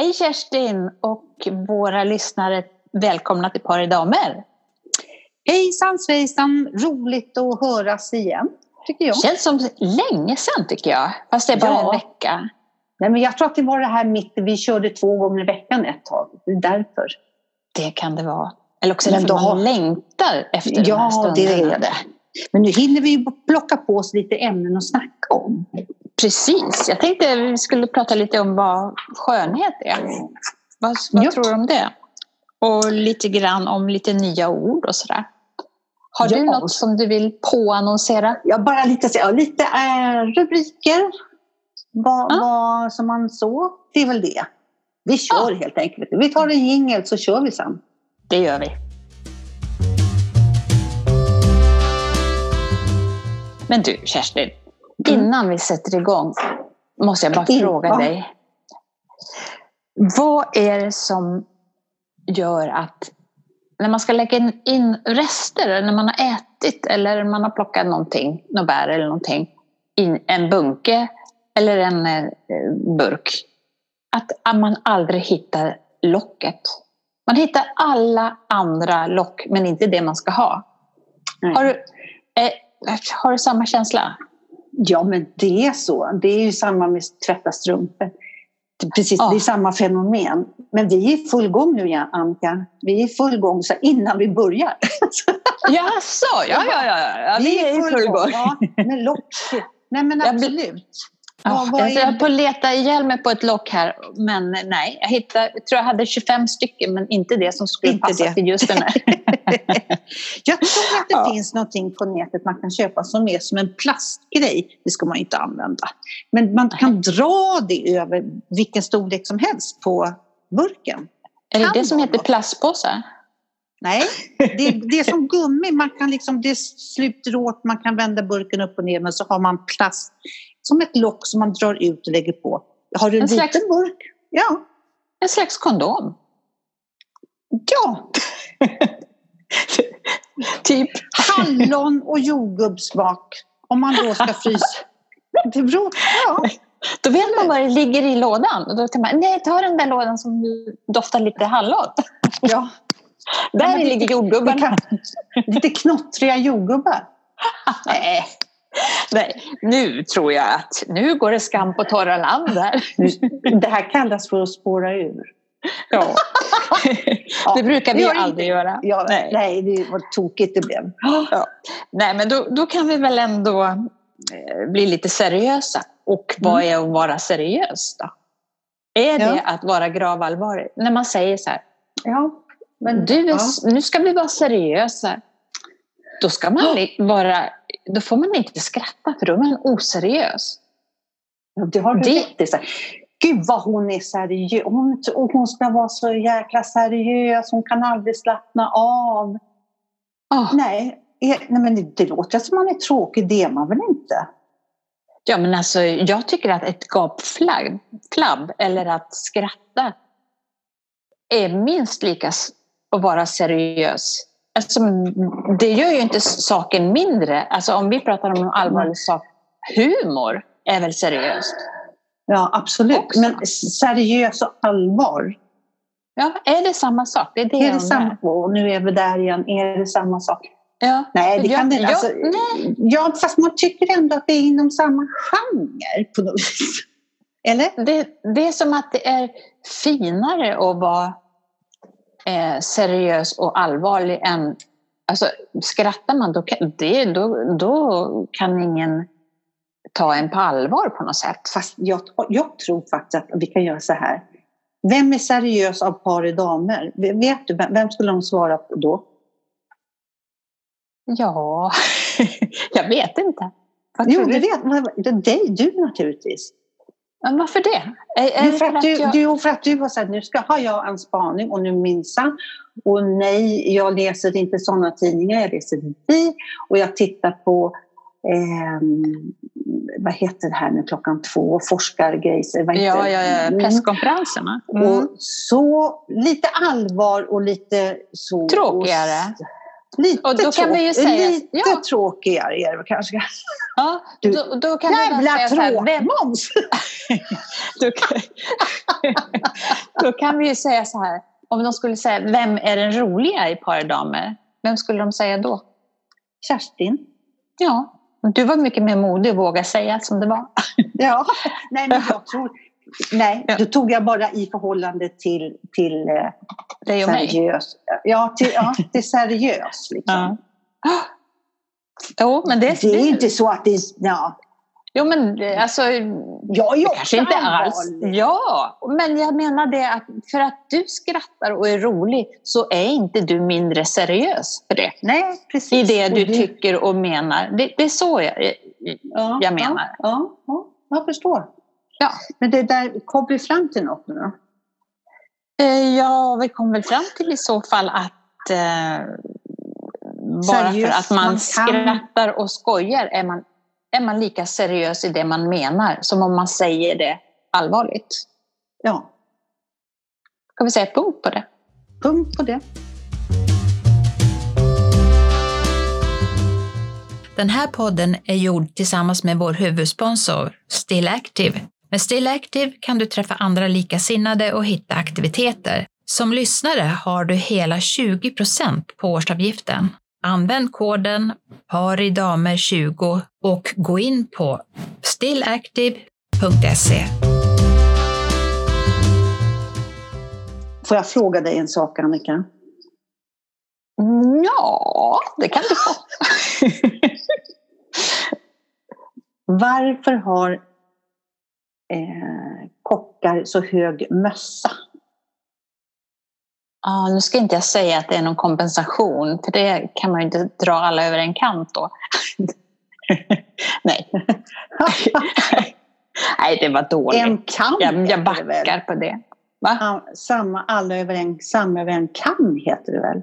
Hej Kerstin och våra lyssnare. Välkomna till Par i damer. Hejsan svejsan, roligt att höras igen. Tycker jag. Känns som länge sedan tycker jag. Fast det är bara ja. en vecka. Nej, men jag tror att det var det här mitt, vi körde två gånger i veckan ett tag. Det är därför. Det kan det vara. Eller också därför man längtar efter ja, den här stunden. Ja, det är det. Men nu hinner vi plocka på oss lite ämnen att snacka om. Precis. Jag tänkte vi skulle prata lite om vad skönhet är. Vad, vad ja. tror du om det? Och lite grann om lite nya ord och sådär. Har ja. du något som du vill påannonsera? Ja, bara lite, ja, lite äh, rubriker. Vad, ja. vad som man så. Det är väl det. Vi kör helt enkelt. Vi tar en jingel så kör vi sen. Det gör vi. Men du Kerstin. Innan vi sätter igång måste jag bara fråga dig. Vad är det som gör att när man ska lägga in rester, när man har ätit eller man har plockat någonting, något bär eller någonting, i en bunke eller en eh, burk, att man aldrig hittar locket. Man hittar alla andra lock men inte det man ska ha. Har du, eh, har du samma känsla? Ja, men det är så. Det är ju samma med tvätta strumpor. Precis, ja. det är samma fenomen. Men vi är i full gång nu, Annika. Vi är i full gång så innan vi börjar. Jaså? Ja, ja, ja, ja. Vi, vi är i full, full gång. gång. Ja, med lock. Nej, men absolut. Ja, jag höll på att leta ihjäl mig på ett lock här, men nej. Jag, hittade, jag tror jag hade 25 stycken, men inte det som skulle inte passa det. till just den här. jag tror att det ja. finns någonting på nätet man kan köpa som är som en plastgrej. Det ska man inte använda. Men man kan nej. dra det över vilken storlek som helst på burken. Är det kan det som heter plastpåsar? Nej, det, det är som gummi. Man kan liksom, det sluter åt, man kan vända burken upp och ner men så har man plast som ett lock som man drar ut och lägger på. Har du en, en liten slags, burk? Ja. En slags kondom? Ja. typ hallon och jordgubbssmak. Om man då ska frysa. Det beror, ja. Då vet man vad det ligger i lådan. Och då tänker man, nej ta den där lådan som doftar lite hallon. Ja. Där ja, ligger jordgubbarna. Lite knottriga jordgubbar. nej. Nej, nu tror jag att nu går det skam på torra land här. Det här kallas för att spåra ur. Ja. det brukar vi aldrig göra. Ja, nej. nej, det var tokigt det blev. Ja. Nej, men då, då kan vi väl ändå eh, bli lite seriösa. Och vad mm. är att vara seriös då? Är det ja. att vara gravallvarlig? När man säger så här, ja, men, du, ja. nu ska vi vara seriösa. Då ska man vara då får man inte skratta för då är man oseriös. Det har du det... rätt i. Gud vad hon är seriös. Hon, hon ska vara så jäkla seriös. Hon kan aldrig slappna av. Oh. Nej, nej, men det låter som man är tråkig. Det är man väl inte? Ja, men alltså, jag tycker att ett gapflabb eller att skratta är minst lika att vara seriös Alltså, det gör ju inte saken mindre. Alltså, om vi pratar om en allvarlig mm. sak, humor är väl seriöst? Ja, absolut. Också. Men seriös och allvar. Ja, är det samma sak? Det är, det är det samma, och nu är vi där igen. Är det samma sak? Ja. Nej, det kan det. Alltså, nej. Ja, fast man tycker ändå att det är inom samma genre på något vis. Eller? Det, det är som att det är finare att vara eh, seriös och allvarlig än... Alltså, skrattar man då kan, det, då, då kan ingen ta en på allvar på något sätt. Fast jag, jag tror faktiskt att vi kan göra så här. Vem är seriös av par i damer? Vet du, vem skulle de svara på då? Ja, jag vet inte. jo, du vet. Dig, du naturligtvis. Men varför det? Är, är för, att du, jag... du, för att du har sagt nu ska ha jag en spaning och nu minsann. Och nej, jag läser inte sådana tidningar, jag läser vi och jag tittar på eh, vad heter det här nu klockan två, forskargrejser. Ja, ja, ja, mm. presskonferenserna. Mm. Och så lite allvar och lite så. Tråkigare. Och, Lite, och då kan vi ju säga, lite ja. tråkigare är det kanske. Ja, du, då, då kan jävla tråkmåns! Då kan vi ju säga så här, om de skulle säga vem är den roliga i Par damer? Vem skulle de säga då? Kerstin. Ja, du var mycket mer modig och våga säga som det var. Ja, nej men jag tror... Nej, då tog jag bara i förhållande till, till eh, Dig och mig. seriös. Ja, till, ja, till seriös. Liksom. Ja. Jo, men det, Det är inte så att det är... Ja, Jo, men eh, alltså... jag är Kanske inte alls. Ja, men jag menar det att för att du skrattar och är rolig så är inte du mindre seriös för det. Nej, precis. I det Och du tycker och menar. Det, det är så jag, ja, jag menar. Ja, ja, ja, jag förstår. Ja. Men det där, kom vi fram till något nu då? Eh, Ja, vi kom väl fram till i så fall att eh, bara Seriös, för att man, man kan- skrattar och skojar är man, är man lika seriös i det man menar som om man säger det allvarligt. Ja, Ska vi säga punkt på det? punkt på det. Den här podden är gjord tillsammans med vår huvudsponsor Still Active. Med Still Active kan du träffa andra likasinnade och hitta aktiviteter. Som lyssnare har du hela 20% på årsavgiften. Använd koden paridamer20 och gå in på stillactive.se. Får jag fråga dig en sak Annika? Ja, det kan du få. Varför har eh, kockar så hög mössa? Ja, nu ska inte jag säga att det är någon kompensation, för det kan man ju inte dra alla över en kant då. Nej. Nej, det var dåligt. En kam jag, jag heter det väl? backar på det. Va? Samma, alla över en, samma över en kam heter det väl?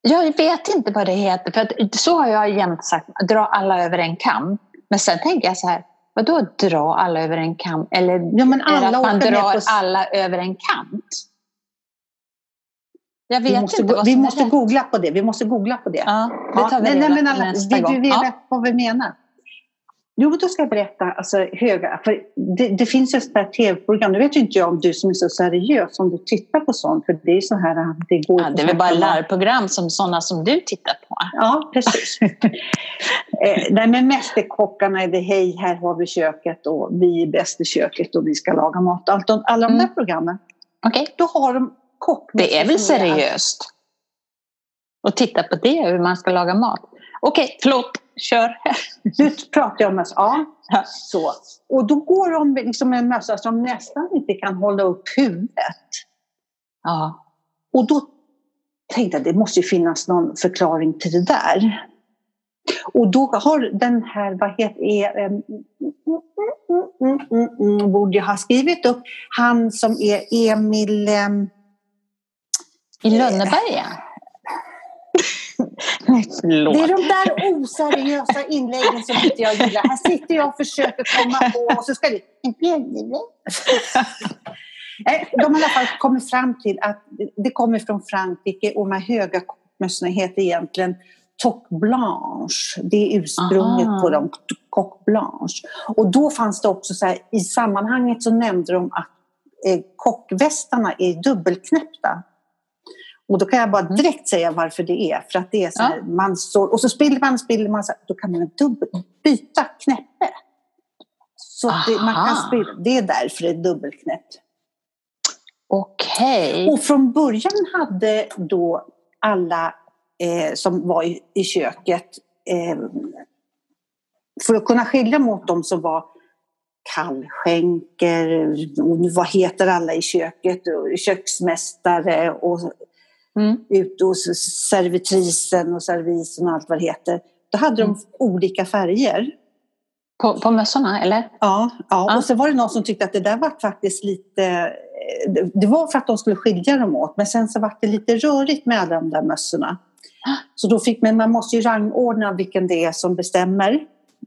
Jag vet inte vad det heter, för så har jag jämt sagt, dra alla över en kam. Men sen tänker jag så här, vadå dra alla över en kam? Eller Ja, men är det alla att man drar på... alla över en kant? Jag vet Vi måste, inte vad vi som måste är rätt. googla på det. Vi måste googla på det. Ja, det Ja, tar vi nej, reda nej, men alla, gång. du veta Ja. vad vi menar? Jo, då ska jag berätta. Alltså, höga, för det, det finns ju här tv-program. Nu vet ju inte jag om du som är så seriös om du tittar på sånt. För det är så här att det går... Ja, det är väl bara larvprogram som sådana som du tittar på. Ja, precis. eh, nej, men Mästerkockarna är det hej, här har vi köket och vi är bäst i köket och vi ska laga mat. Allt, alla de där Mm. programmen. Okej, Då har de kockmässor det är väl seriöst? Och titta på det, hur man ska laga mat. Okej, förlåt, kör. Nu pratar jag om mössa. Ja, så. Och då går de liksom en mössa som nästan inte kan hålla upp huvudet. Ja. Och då tänkte jag det måste ju finnas någon förklaring till det där. Och då har den här, vad heter är, mm, mm, mm, borde jag ha skrivit upp, han som är Emil... I Lönneberga? Nej, förlåt. Det är de där oseriösa inläggen som inte jag gillar. Här sitter jag och försöker komma på och så ska det... Nej, De har i alla fall kommit fram till att det kommer från Frankrike och de här höga kockmössorna heter egentligen Toc Blanche. Det är ursprunget Aha. på dem, Coq Blanche. Och då fanns det också så här, i sammanhanget så nämnde de att eh, kockvästarna är dubbelknäppta. Och då kan jag bara direkt säga varför det är. För att det är så här, man står, och så spiller man, spiller man, så här, då kan man byta knäppe. Så det, man kan spilla, det är därför det är dubbelknäppt. Okej. Och från början hade då alla eh, som var i, i köket, eh, för att kunna skilja mot dem som var kallskänker, och vad heter alla i köket, och köksmästare och Mm. ute hos servitrisen och servisen och allt vad det heter. Då hade de Mm. olika färger. På, på mössorna, eller? Ja, ja. Ja. och så var det någon som tyckte att det där var faktiskt lite... det- Det var för att de skulle skilja dem åt, men sen så var det lite rörigt med alla de där mössorna. Så då fick man, man måste ju rangordna vilken det är som bestämmer.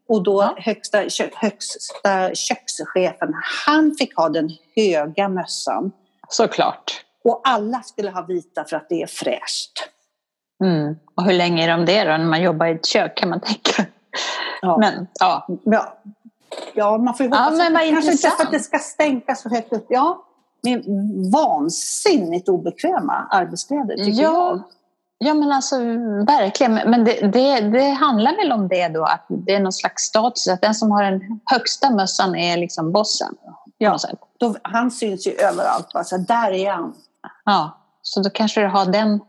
Och då Ja. högsta, högsta kökschefen, han fick ha den höga mössan. Såklart. Och alla skulle ha vita för att det är fräscht. Mm. Och hur länge är de det då, när man jobbar i ett kök kan man tänka. Ja. Men, ja. Ja, ja man får ju Ja, hoppas men att kanske inte för att det ska stänka så högt upp. Ja, med vansinnigt obekväma arbetskläder, tycker ja. jag. Ja, men alltså verkligen. Men det, det, det, handlar väl om det då, att det är någon slags status, att den som har den högsta mössan är liksom bossen. Ja, då, han syns ju överallt. Va? Så där är han. Ja, så då kanske det har den,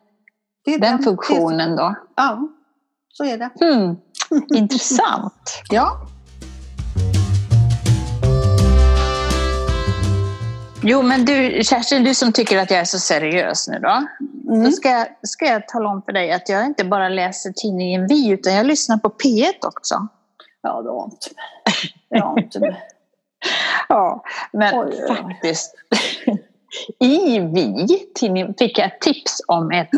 den, den, funktionen då. Ja, så är det. Mm. Intressant. ja. Jo, men du Kerstin, du som tycker att jag är så seriös nu då. Mm. Då ska jag, ska jag tala om för dig att jag inte bara läser tidningen Vi, utan jag lyssnar på P1 också. Ja, det var inte Det var inte Ja, men oj. faktiskt. I Vi fick jag ett tips om ett,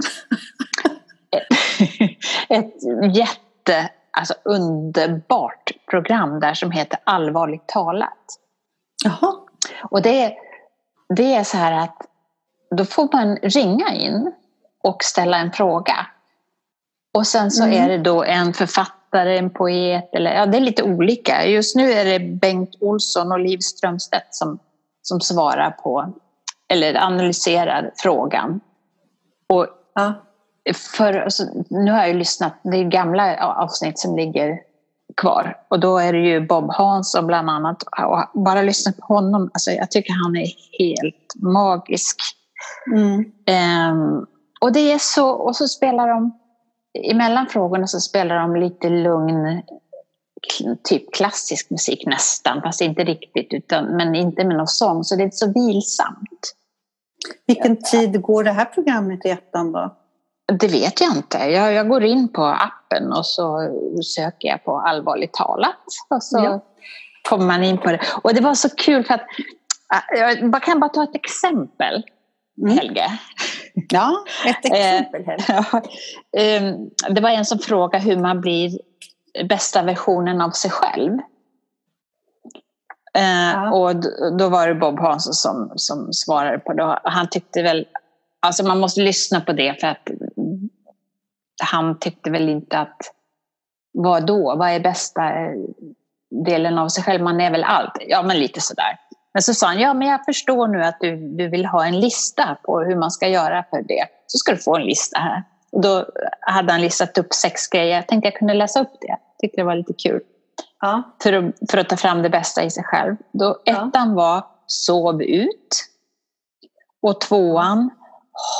ett, jätte, alltså underbart program där som heter Allvarligt talat. Jaha. Och det det är så här att då får man ringa in och ställa en fråga. Och sen så mm. är det då en författare, en poet, eller ja, det är lite olika. Just nu är det Bengt Olsson och Liv Strömstedt som, som svarar på, eller analyserar frågan. Och ja. för, alltså, nu har jag lyssnat, det är gamla avsnitt som ligger kvar. Och då är det ju Bob Hansson bland annat. Och bara lyssna på honom, alltså jag tycker han är helt magisk. Mm. Um, och det är så, och så spelar de, emellan frågorna så spelar de lite lugn, typ klassisk musik nästan, fast inte riktigt, utan, men inte med någon sång. Så det är så vilsamt. Vilken tid går det här programmet i ettan då? Det vet jag inte. Jag, jag, går in på appen och så söker jag på allvarligt talat. Och så ja. kommer man in på det. Och det var så kul för att äh, jag kan bara ta ett exempel, mm. Helge. Ja, ett exempel Helge. Ehm, det var en som frågade hur man blir bästa versionen av sig själv. Äh, ja. Och då var det Bob Hansson som, som svarade på det. Han tyckte väl Alltså man måste lyssna på det för att han tyckte väl inte att vad då? Vad är bästa delen av sig själv? Man är väl allt. Ja, men lite sådär. Men så sa han, ja men jag förstår nu att du, du vill ha en lista på hur man ska göra för det. Så ska du få en lista här. Och då hade han listat upp sex grejer. Jag tänkte jag kunde läsa upp det. Tyckte det var lite kul. Ja. För, att, för att ta fram det bästa i sig själv. Då, ettan ja. var sov ut. Och tvåan,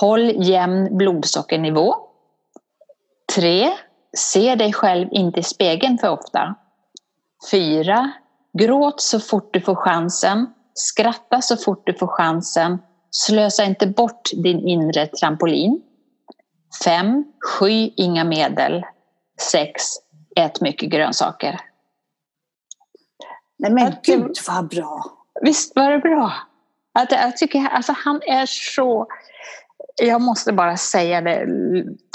håll jämn blodsockernivå. 3. Se dig själv inte i spegeln för ofta. 4. Gråt så fort du får chansen. Skratta så fort du får chansen. Slösa inte bort din inre trampolin. 5. Sky inga medel. 6. Ät mycket grönsaker. Nej men gud vad bra! Visst var det bra? Att, jag tycker, alltså, han är så... Jag måste bara säga det,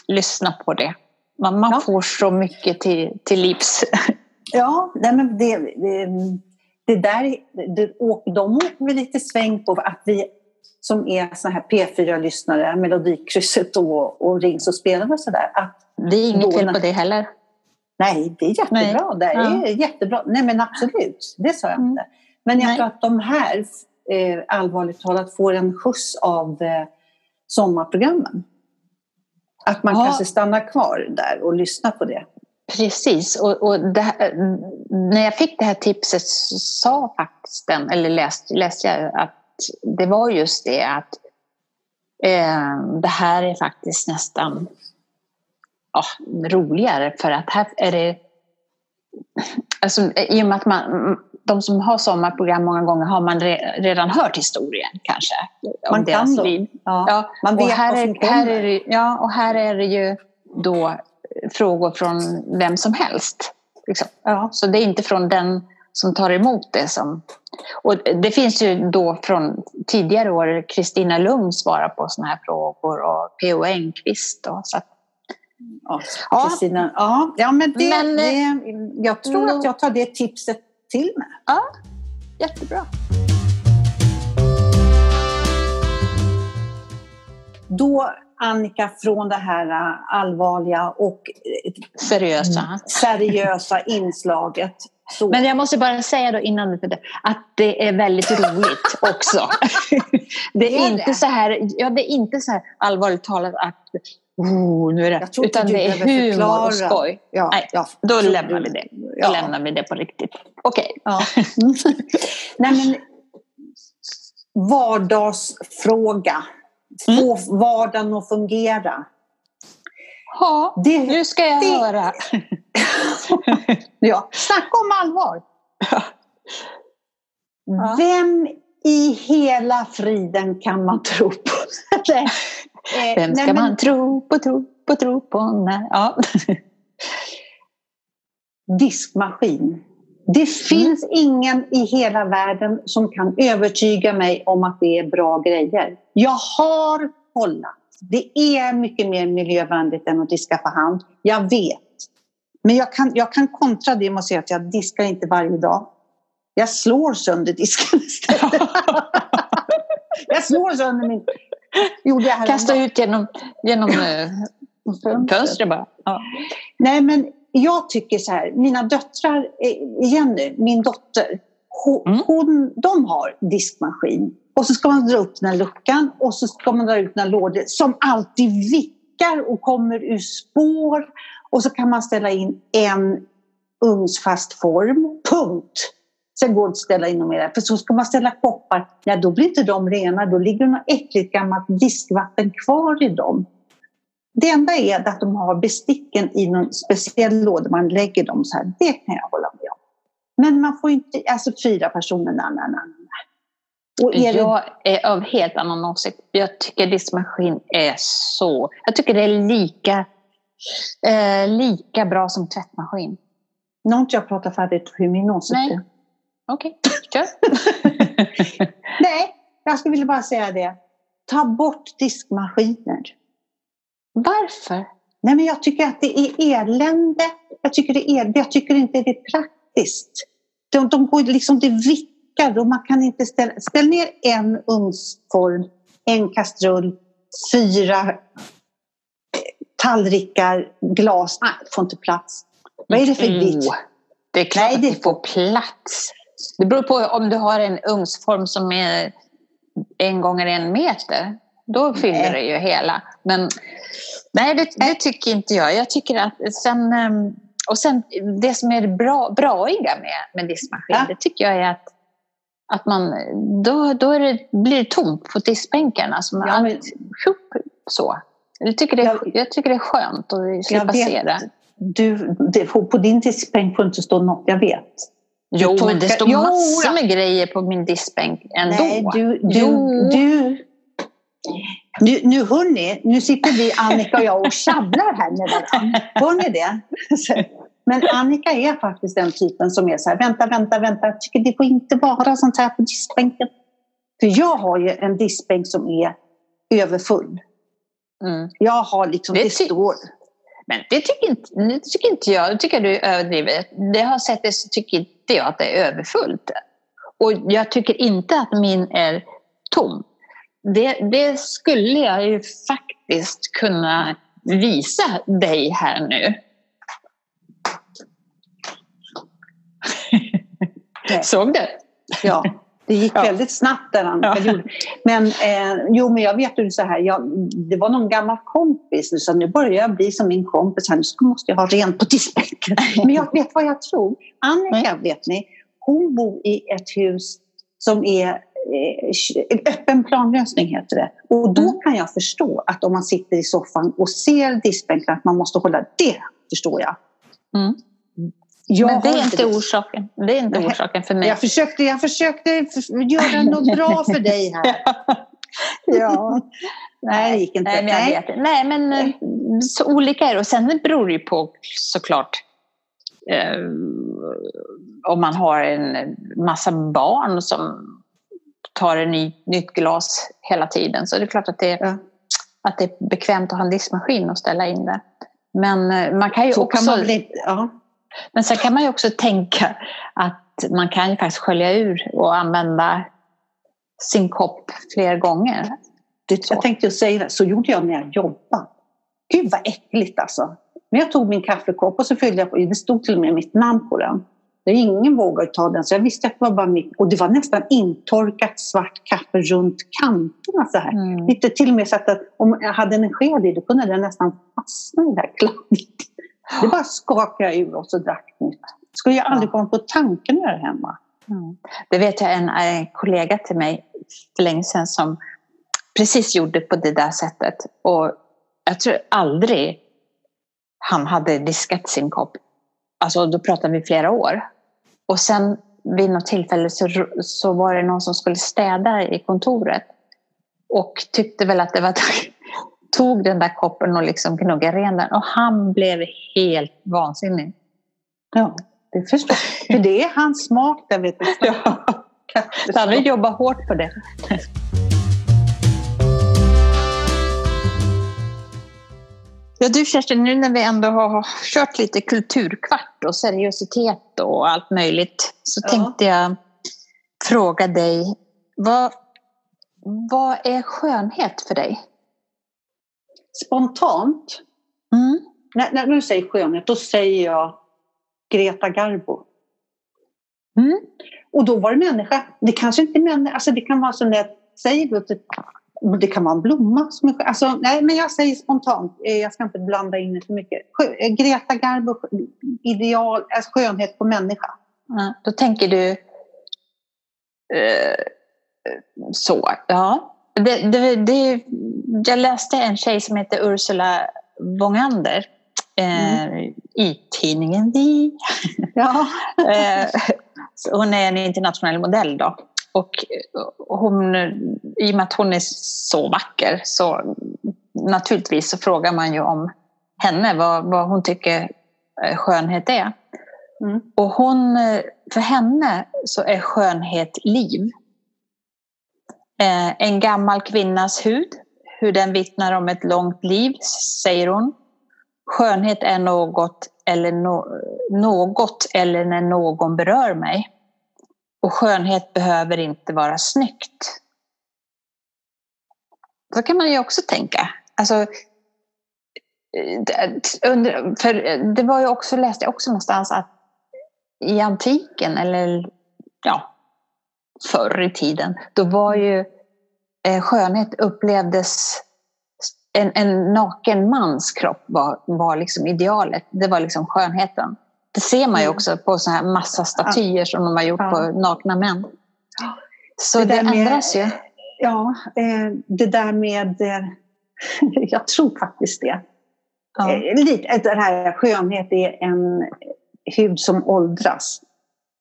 lyssna på det. Man, man ja. får så mycket till, till livs. Ja, nej men det, det, det där, det, de åker vi lite sväng på att vi som är såna här P4-lyssnare, Melodikrysset och, och Rings och spelar och sådär. Det är inget fel på det heller. Nej, det är jättebra. Nej. Det är ja. jättebra. Nej men absolut, det sa jag mm. inte. Men jag Nej. tror att de här, eh, allvarligt talat, får en skjuts av eh, sommarprogrammen. Att man ja. kanske stannar kvar där och lyssnar på det. Precis, och, och här, när jag fick det här tipset sa faktiskt den, eller läste, läste jag att det var just det att eh, det här är faktiskt nästan ja, roligare för att här är det Alltså, I och med att man, de som har sommarprogram många gånger har man re, redan hört historien kanske. Man om kan deras liv. Ja. ja. Man vet och här, är, här är det, Ja, och här är det ju då frågor från vem som helst. Liksom. Ja. Så det är inte från den som tar emot det som... Och det finns ju då från tidigare år, Kristina Lugn svarar på sådana här frågor och P.O. Enquist. Då, så att, ja, Kristina, ja. ja, men, det, men det, jag tror att jag tar det tipset till med. Ja, jättebra. Då Annika, från det här äh, allvarliga och seriösa, seriösa inslaget Så. Men jag måste bara säga då innan att det är väldigt roligt också. det, är inte Så här, ja, det är inte så här allvarligt talat att oh, nu är det, utan det är humor och skoj. Ja, Nej, ja, då lämnar vi det. Då ja. lämnar vi det på riktigt. Okej. Okay. Ja. Nej, men, vardagsfråga. Få mm. vardagen att fungera. Ja, det, nu ska jag det, höra. ja, snacka om allvar. Ja. Vem i hela friden kan man tro på? Eh, Vem ska nej, man tro på, tro på, tro på när... Ja. Diskmaskin. Det mm. finns ingen i hela världen som kan övertyga mig om att det är bra grejer. Jag har kollat. Det är mycket mer miljövänligt än att diska för hand. Jag vet. Men jag kan, jag kan kontra det med att säga att jag diskar inte varje dag. Jag slår sönder disken istället. jag slår sönder min... Gjorde jag Kasta ut genom, genom eh, fönstret bara. Ja. Nej, men jag tycker så här, mina döttrar, eh, Jenny, min dotter, hon, mm. hon, de har diskmaskin. Och så ska man dra upp den här luckan och så ska man dra ut den här lådan som alltid vickar och kommer ur spår. Och så kan man ställa in en ugnsfast form, punkt. Sen går det att ställa in mer. För så ska man ställa koppar, ja då blir inte de rena. Då ligger det något äckligt gammalt diskvatten kvar i dem. Det enda är att de har besticken i någon speciell låda, man lägger dem så här. Det kan jag hålla med om. Men man får inte, alltså fyra personer, na, na, na, och är jag är av helt annan åsikt. Jag tycker diskmaskin är så... Jag tycker det är lika, eh, lika bra som tvättmaskin. Nu har inte jag pratat färdigt hur min åsikt är. Okej, okay. kör. Nej, jag skulle vilja bara säga det. Ta bort diskmaskiner. Varför? Nej, men jag tycker att det är elände. Jag tycker, det är, jag tycker inte det är praktiskt. De, de går liksom, det vickar och man kan inte ställa... Ställ ner en ugnsform, en kastrull, fyra eh, tallrikar, glas. Nej, får inte plats. Vad är det för vikt? Oh, det är klart Nej, det... att det får plats. Det beror på om du har en ugnsform som är en gånger en meter. Då fyller nej. det ju hela. Men nej, det, det, tycker inte jag. Jag tycker att sen... Ehm, och sen det som är det bra, braiga med, med diskmaskin, ja. det tycker jag är att, att man, då, då det, blir det tomt på diskbänkarna. Man, ja, men... så. Jag tycker, det, jag, jag tycker det är skönt att slippa se det. Du, det, på din diskbänk får inte stå något, jag vet. Jo, men det står massor med grejer på min diskbänk ändå. Nej, du, du, jo. du, nu, nu hörni, nu sitter vi Annika och jag och tjabblar här med varandra. Hör ni det? Men Annika är faktiskt den typen som är så här, vänta, vänta, vänta, jag tycker det får inte vara sånt här på diskbänken. För jag har ju en diskbänk som är överfull. Mm. Jag har liksom, det, det står... Men det tycker inte, det tycker inte jag. Det tycker du är överdrivet. Det har sett det så tycker inte jag att det är överfullt. Och jag tycker inte att min är tom. Det, det skulle jag ju faktiskt kunna visa dig här nu. Såg du? Ja, det gick ja. väldigt snabbt där Annika ja. Men, eh, jo, men jag vet ju så här, jag, det var någon gammal kompis nu, så nu börjar jag bli som min kompis här, nu måste jag ha rent på diskbänken. Men jag vet vad jag tror. Annika, vet ni, hon bor i ett hus som är eh, öppen planlösning heter det. Och då mm. kan jag förstå att om man sitter i soffan och ser diskbänken att man måste hålla det, förstår jag. Mm. Jag Men det är inte orsaken. Det är inte Nej. orsaken för mig. Jag försökte, jag försökte göra något bra för dig här. ja. Nej, det gick inte. Nej, men, Nej. Nej, men eh, så olika är det. Och sen beror det ju på såklart eh, om man har en massa barn som tar en ny, nytt glas hela tiden. Så det är klart att det, ja. att det är bekvämt att ha en diskmaskin och ställa in det. Men eh, man kan ju så också... Kan man bli, ja. Men sen kan man ju också tänka att man kan ju faktiskt skölja ur och använda sin kopp fler gånger. Det, jag tänkte säga det, så gjorde jag när jag jobbade. Gud vad äckligt alltså. Men jag tog min kaffekopp och så fyllde jag på, det stod till och med mitt namn på den. Ingen vågade ta den, så jag visste att det var bara mitt. Och det var nästan intorkat svart kaffe runt kanterna så här. Mm. Lite till och med så att om jag hade en sked i, då kunde den nästan fastna i det här kladdet. Det bara skakade jag ur och så drack nytt. Skulle jag aldrig komma på tanken göra hemma. Mm. Det vet jag en, en kollega till mig för länge sedan som precis gjorde på det där sättet. Och jag tror aldrig han hade diskat sin kopp. Alltså då pratar vi flera år. Och sen vid något tillfälle så, så var det någon som skulle städa i kontoret. Och tyckte väl att det var tog den där koppen och liksom gnuggade ren den. Och han blev helt vansinnig. Ja, det förstår jag. För det är hans smak där vet du. Ja. Han har jobbat hårt på det. Ja, du Kerstin, nu när vi ändå har kört lite kulturkvart och seriositet och allt möjligt så ja. tänkte jag fråga dig, vad, vad är skönhet för dig? Spontant, mm. när, när du säger skönhet, då säger jag Greta Garbo. Mm. Och då var det människa. Det kanske inte är människa, alltså det kan vara som det säger du, det kan vara en blomma. Som är, alltså, nej, men jag säger spontant, eh, jag ska inte blanda in det för mycket. Eh, Greta Garbo, ideal, alltså skönhet på människa. Ja, då tänker du eh, så, ja. Det, det, det, jag läste en tjej som heter Ursula Wångander eh, mm. i tidningen Vi. Ja. eh, hon är en internationell modell då. Och hon, i och med att hon är så vacker så naturligtvis så frågar man ju om henne, vad, vad hon tycker eh, skönhet är. Mm. Och hon, för henne så är skönhet liv. Eh, en gammal kvinnas hud, hur den vittnar om ett långt liv, säger hon. Skönhet är något eller, no, något eller när någon berör mig. Och skönhet behöver inte vara snyggt. Så kan man ju också tänka. Alltså, eh, för eh, det var ju också, läste jag också någonstans att i antiken, eller ja, förr i tiden, då var ju eh, skönhet upplevdes en, en naken mans kropp var, var liksom idealet. Det var liksom skönheten. Det ser man ju mm. också på så här massa statyer som de har gjort ja. på nakna män. Så det, det ändras ju. Ja, eh, det där med... Eh, jag tror faktiskt det. Ja. Eh, lite, det här skönhet är en hud som åldras.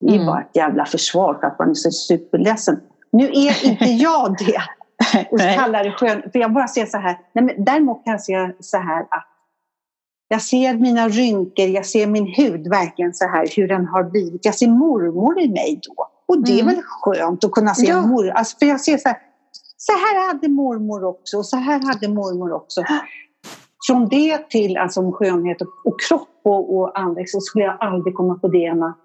Det är mm. bara ett jävla försvar för att man är så superledsen. Nu är inte jag det. Och kallar det skön. För jag bara ser så här. Nej, men däremot kan jag se så här att jag ser mina rynkor, jag ser min hud verkligen så här hur den har blivit. Jag ser mormor i mig då. Och det är mm. väl skönt att kunna se ja. mormor. Alltså, för jag ser så här, så här hade mormor också och så här hade mormor också. Från det till alltså, om skönhet och, och kropp och, och andra så skulle jag aldrig komma på det att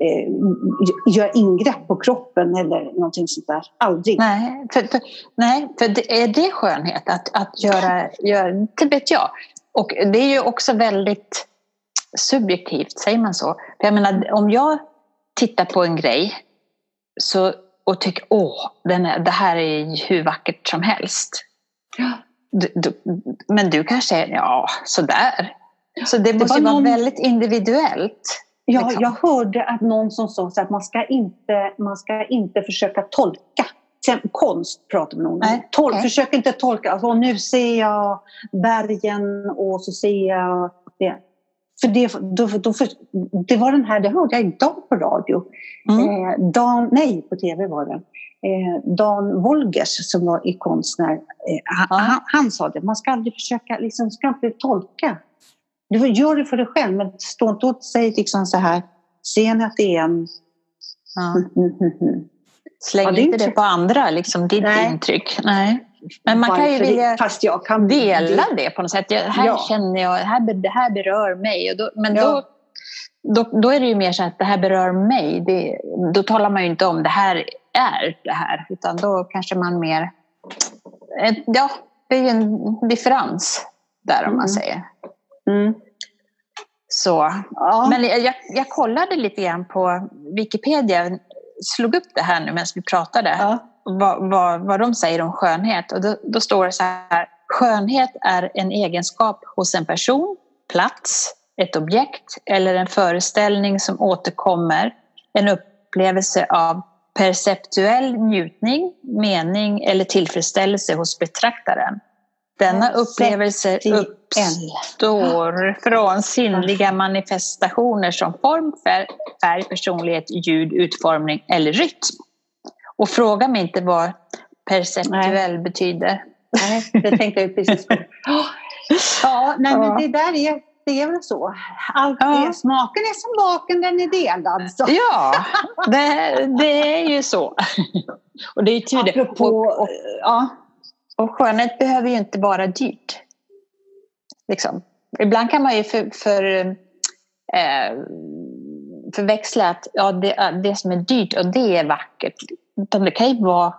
eh, göra ingrepp på kroppen eller någonting sånt där. Aldrig. Nej, för, för, nej, för det, är det skönhet att, att göra, göra, det vet jag. Och det är ju också väldigt subjektivt, säger man så? För jag menar, om jag tittar på en grej så, och tycker åh, den är, det här är hur vackert som helst. Du, du, men du kanske säger ja, sådär. Så det, det måste ju vara någon... väldigt individuellt. Ja, liksom. jag hörde att någon som sa att man ska inte, man ska inte försöka tolka konst pratar man om. Nej, Tol okay. Försök inte tolka, alltså, nu ser jag bergen och så ser jag det. För det, då, då, för, det var den här, det hörde jag idag på radio. Mm. Eh, Dan, nej, på tv var det. Eh, Dan Wolgers som var i konstnär, eh, han, han, han, sa det, man ska aldrig försöka, liksom, ska inte tolka. Du gör det för dig själv, men stå inte och säg liksom så här, ser ni att det är en... Ja. Släng ja, inte det på andra, liksom ditt Nej. intryck. Nej. Men man kan ju vilja Fast jag kan dela det på något sätt. Jag, här ja. känner jag, här, det här berör mig. Och då, men ja. då, då, då, är det ju mer så att det här berör mig. Det, då talar man ju inte om det här är det här. Utan då kanske man mer... Ja, det är ju en differens där om man mm. säger. Mm. Så. Ja. Men jag, jag kollade lite grann på Wikipedia, slog upp det här nu medan vi pratade, ja. vad, vad, vad de säger om skönhet. Och då, då står det så här, skönhet är en egenskap hos en person, plats, ett objekt eller en föreställning som återkommer, en upplevelse av perceptuell njutning, mening eller tillfredsställelse hos betraktaren. Denna upplevelse uppstår från sinnliga manifestationer som form, färg, personlighet, ljud, utformning eller rytm. Och fråga mig inte vad perceptuell nej. betyder. Nej, det tänkte jag precis på. Ja, nej, men det där är, det är väl så. Allt ja. är, smaken är som baken, den är delad. Så. Ja, det, det är ju så. Och det är tur Apropå, och, och, ja. Och skönhet behöver ju inte vara dyrt. Liksom. Ibland kan man ju för, för, eh, förväxla att ja, det, det som är dyrt och det är vackert. Utan det kan ju vara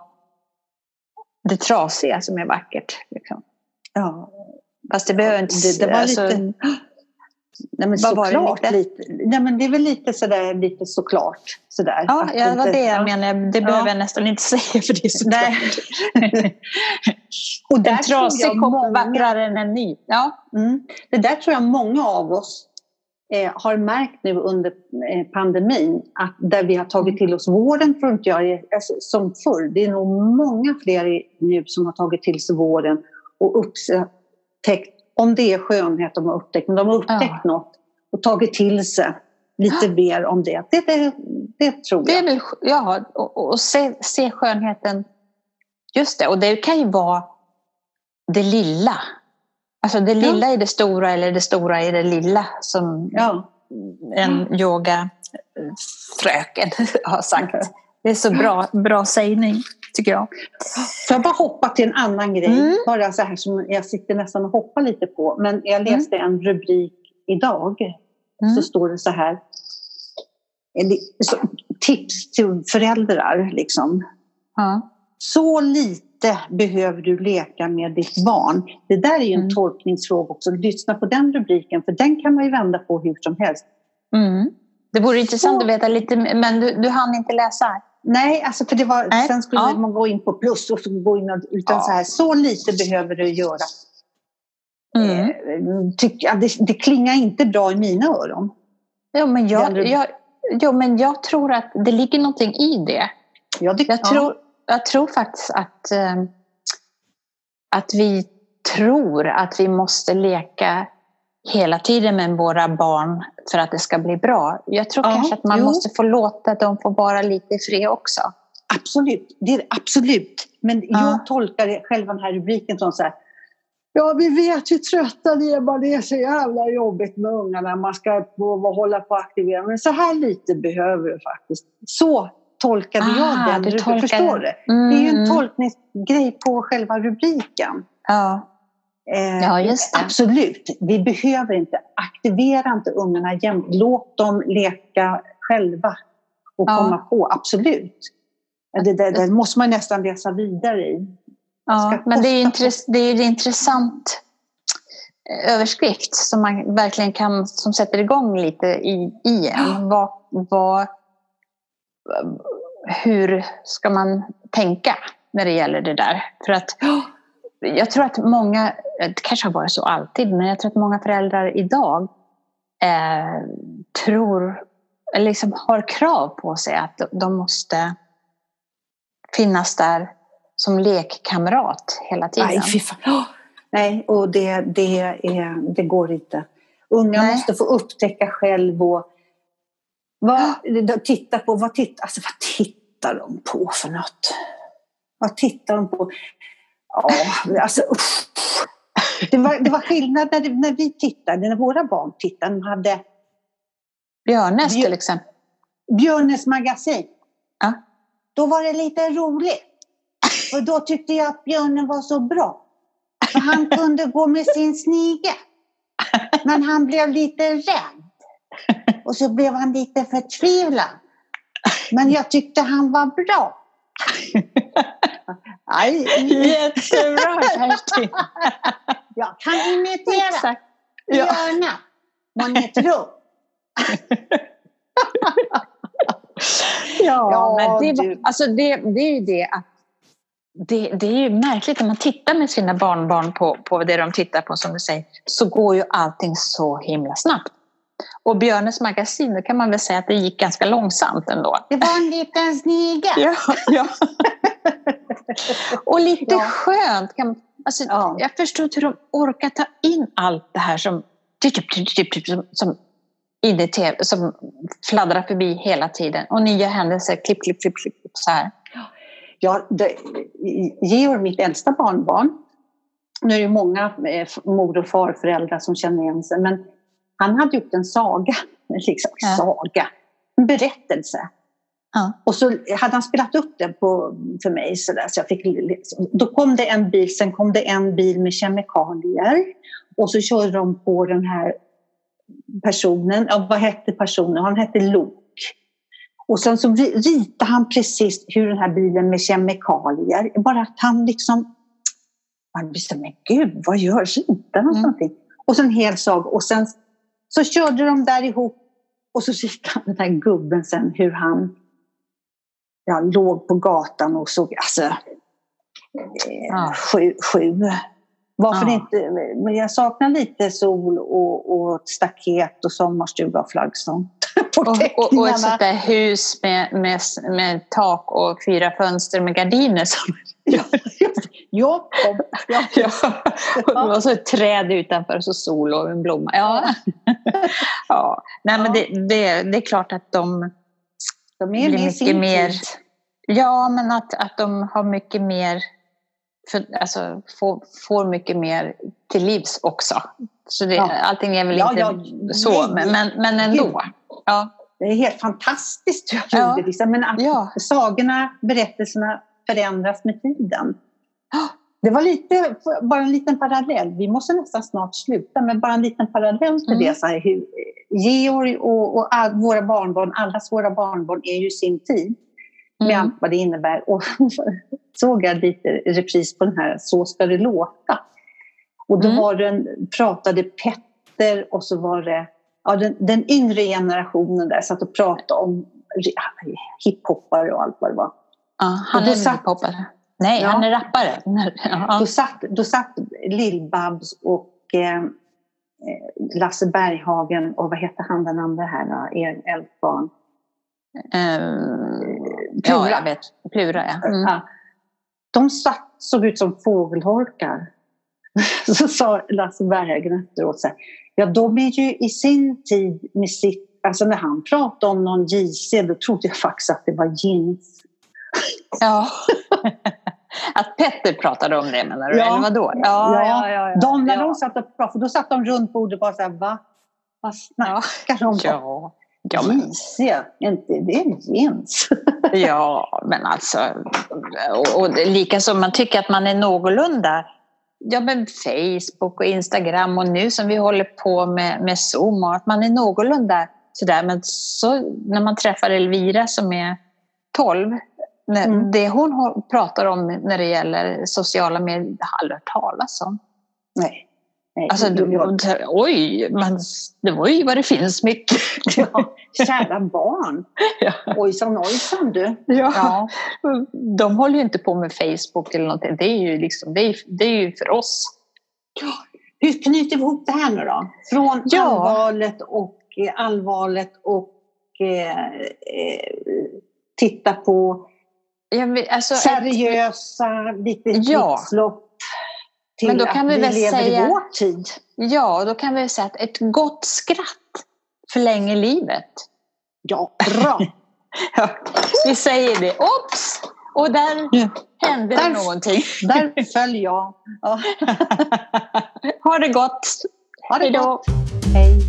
det trasiga som är vackert. Liksom. Ja. Fast det behöver inte... Det, det var alltså, lite... Nej men såklart. Lite? lite? Nej men det är väl lite sådär, lite såklart. Sådär, ja, ja, det var det jag menade. Det ja. behöver jag nästan inte säga för det är såklart. och där en trasig kopp många... vackrare än en ny. Ja. Mm. Det där tror jag många av oss eh, har märkt nu under eh, pandemin. Att där vi har tagit till oss vården, tror inte jag, alltså, som förr. Det är nog många fler nu som har tagit till sig vården och upptäckt om det är skönhet de har upptäckt, men de har upptäckt ja. något och tagit till sig lite mer om det. Det, det, det tror jag. Det är väl, ja, och, och se, se skönheten. Just det, och det kan ju vara det lilla. Alltså det lilla ja. är det stora eller det stora är det lilla som ja. en yogafröken har sagt. Det är så bra, bra sägning tycker jag. Får jag bara hoppa till en annan grej? Mm. Bara så här som jag sitter nästan och hoppar lite på. Men jag mm. läste mm. en rubrik idag. Mm. Så står det så här. Tips till föräldrar liksom. Ja. Så lite behöver du leka med ditt barn. Det där är ju en mm. tolkningsfråga också. Lyssna på den rubriken för den kan man ju vända på hur som helst. Mm. Det vore intressant så. att veta lite, men du, du hann inte läsa? Nej, alltså för det var, Nej. sen skulle ja. man gå in på plus och så gå in och, utan ja. så här, så lite behöver du göra. Mm. Eh, tyck, ja, det, det klingar inte bra i mina öron. Jo men jag, jag, jo, men jag tror att det ligger någonting i det. Ja, det jag, tror, jag tror faktiskt att, äh, att vi tror att vi måste leka hela tiden med våra barn för att det ska bli bra. Jag tror ja, kanske att man jo. måste få låta dem få vara lite i fred också. Absolut, det är absolut. Men ja. jag tolkar själva den här rubriken som så här. Ja, vi vet hur trötta ni är, bara det är så jävla jobbigt med ungarna. Man ska på, hålla på och aktivera. Men så här lite behöver du faktiskt. Så tolkade ah, jag den. Du tolkar... Förstår du? Mm. Det är ju en mm. tolkningsgrej på själva rubriken. Ja. Eh, ja, just det. Absolut, vi behöver inte, aktivera inte ungarna jämt. Låt dem leka själva och ja. komma på, absolut. Det, det, det, måste man nästan läsa vidare i. Ja, men det är, intress det är en intressant eh, överskrift som man verkligen kan, som sätter igång lite i, i en. Vad, vad, hur ska man tänka när det gäller det där? För att jag tror att många, det kanske har varit så alltid, men jag tror att många föräldrar idag eh, tror, eller liksom har krav på sig att de måste finnas där som lekkamrat hela tiden. Nej, fy fan. Oh, nej och det, det, är, det går inte. Unga nej. måste få upptäcka själv och vad, titta på, vad, titt, alltså, vad tittar de på för något? Vad tittar de på? Ja, alltså usch. Det var, det var skillnad när, när vi tittade, när våra barn tittade. De hade Björnes till exempel. Björnes magasin. Ja. Då var det lite roligt. Och då tyckte jag att björnen var så bra. För han kunde gå med sin snigel. Men han blev lite rädd. Och så blev han lite förtvivlad. Men jag tyckte han var bra. Aj. Jättebra Kerstin! Jag kan imitera Björna. Magnetropp. ja, ja, men det, alltså det, det är ju det att det, det, är ju märkligt när man tittar med sina barnbarn på, på det de tittar på som du säger, så går ju allting så himla snabbt. Och Björnes magasin, då kan man väl säga att det gick ganska långsamt ändå. Det var en liten snigel. ja, ja. och lite ja. skönt. Kan, alltså, ja. Jag förstår inte hur de orkar ta in allt det här som, som, som, i TV, som fladdrar förbi hela tiden. Och nya händelser, klipp, klipp, klipp, klipp så här. Ja, det, Georg, mitt äldsta barnbarn, nu är det många eh, mor och farföräldrar som känner igen sig, men han hade gjort en saga, liksom, ja. saga, en berättelse. Ja. Och så hade han spelat upp den på, för mig så, där, så jag fick, då kom det en bil, sen kom det en bil med kemikalier och så körde de på den här personen, ja, vad hette personen? Han hette Lok. Och sen så ritade han precis hur den här bilen med kemikalier, bara att han liksom... Man visste, men gud, vad gör ritar han mm. någonting? Och så en hel saga. Och sen så körde de där ihop och så ritade den här gubben sen hur han ja, låg på gatan och såg, alltså, eh, sju, sju. Varför ja. inte? Men jag saknar lite sol och, och staket och sommarstuga och flaggstång. och, och, och ett sånt där hus med, med, med tak och fyra fönster med gardiner. Som... ja, ja, ja. ja. Och, och så ett träd utanför och så sol och en blomma. Ja. ja. Nej, men det, det, det är klart att de, de är blir mycket mer... Ja, men att, att de har mycket mer för, alltså, får, får mycket mer till livs också. Så det, ja. allting är väl ja, inte ja, så, men, men, men ändå. Ja. Det är helt fantastiskt hur jag gjorde. Liksom. Men att sagorna, berättelserna förändras med tiden. Det var lite, bara en liten parallell. Vi måste nästan snart sluta, men bara en liten parallell till mm. det. Så här, hur, Georg och, och all, våra barnbarn, allas våra barnbarn är ju sin tid. Med mm. allt vad det innebär. Och såg jag lite repris på den här Så ska det låta. Och då mm. var den, pratade Petter och så var det ja, den, den yngre generationen där satt och pratade om hiphoppare och allt vad det var. Ja, han är satt, hiphoppare. Nej, ja, han är rappare. Ja. Då satt, då satt Lill-Babs och eh, Lasse Berghagen och vad heter han den andra här då? Eldbarn? Um, Plura. Ja, jag vet. Plura, ja. Mm. ja. De satt, såg ut som fågelholkar. Så sa Lasse Berghagen efteråt så här, ja de är ju i sin tid med sitt, alltså när han pratade om någon JC då trodde jag faktiskt att det var jeans. Ja. att Petter pratade om det menar du? Ja. Eller vadå? Ja, ja, ja, ja, De, när de satt och pratade, då satt de runt bordet och bara så här, va? Vad snackar de om? Ja. Ja, men... JC, inte det är jeans. ja, men alltså, och, och likaså man tycker att man är någorlunda ja, men Facebook och Instagram och nu som vi håller på med, med Zoom och att man är någorlunda sådär. Men så, när man träffar Elvira som är 12, när, mm. det hon pratar om när det gäller sociala medier, det har aldrig hört talas om. Nej. Nej, alltså, du, oj, men det var ju vad det finns mycket. Ja, kära barn. Ja. Ojsan ojsan du. Ja. ja. De håller ju inte på med Facebook eller någonting. Det är ju, liksom, det är, det är ju för oss. Ja. Hur knyter vi ihop det här nu då? Från ja. allvaret och eh, allvaret och eh, eh, titta på ja, alltså, seriösa, lite ja. Tidslopp till Men då kan att vi, vi lever säga, i vår tid. Ja, då kan vi säga att ett gott skratt förlänger livet. Ja, bra! ja, vi säger det. Ops! Och där ja. hände där, någonting. där föll jag. Ja. ha det gott! Ha det Hejdå. gott! Hej!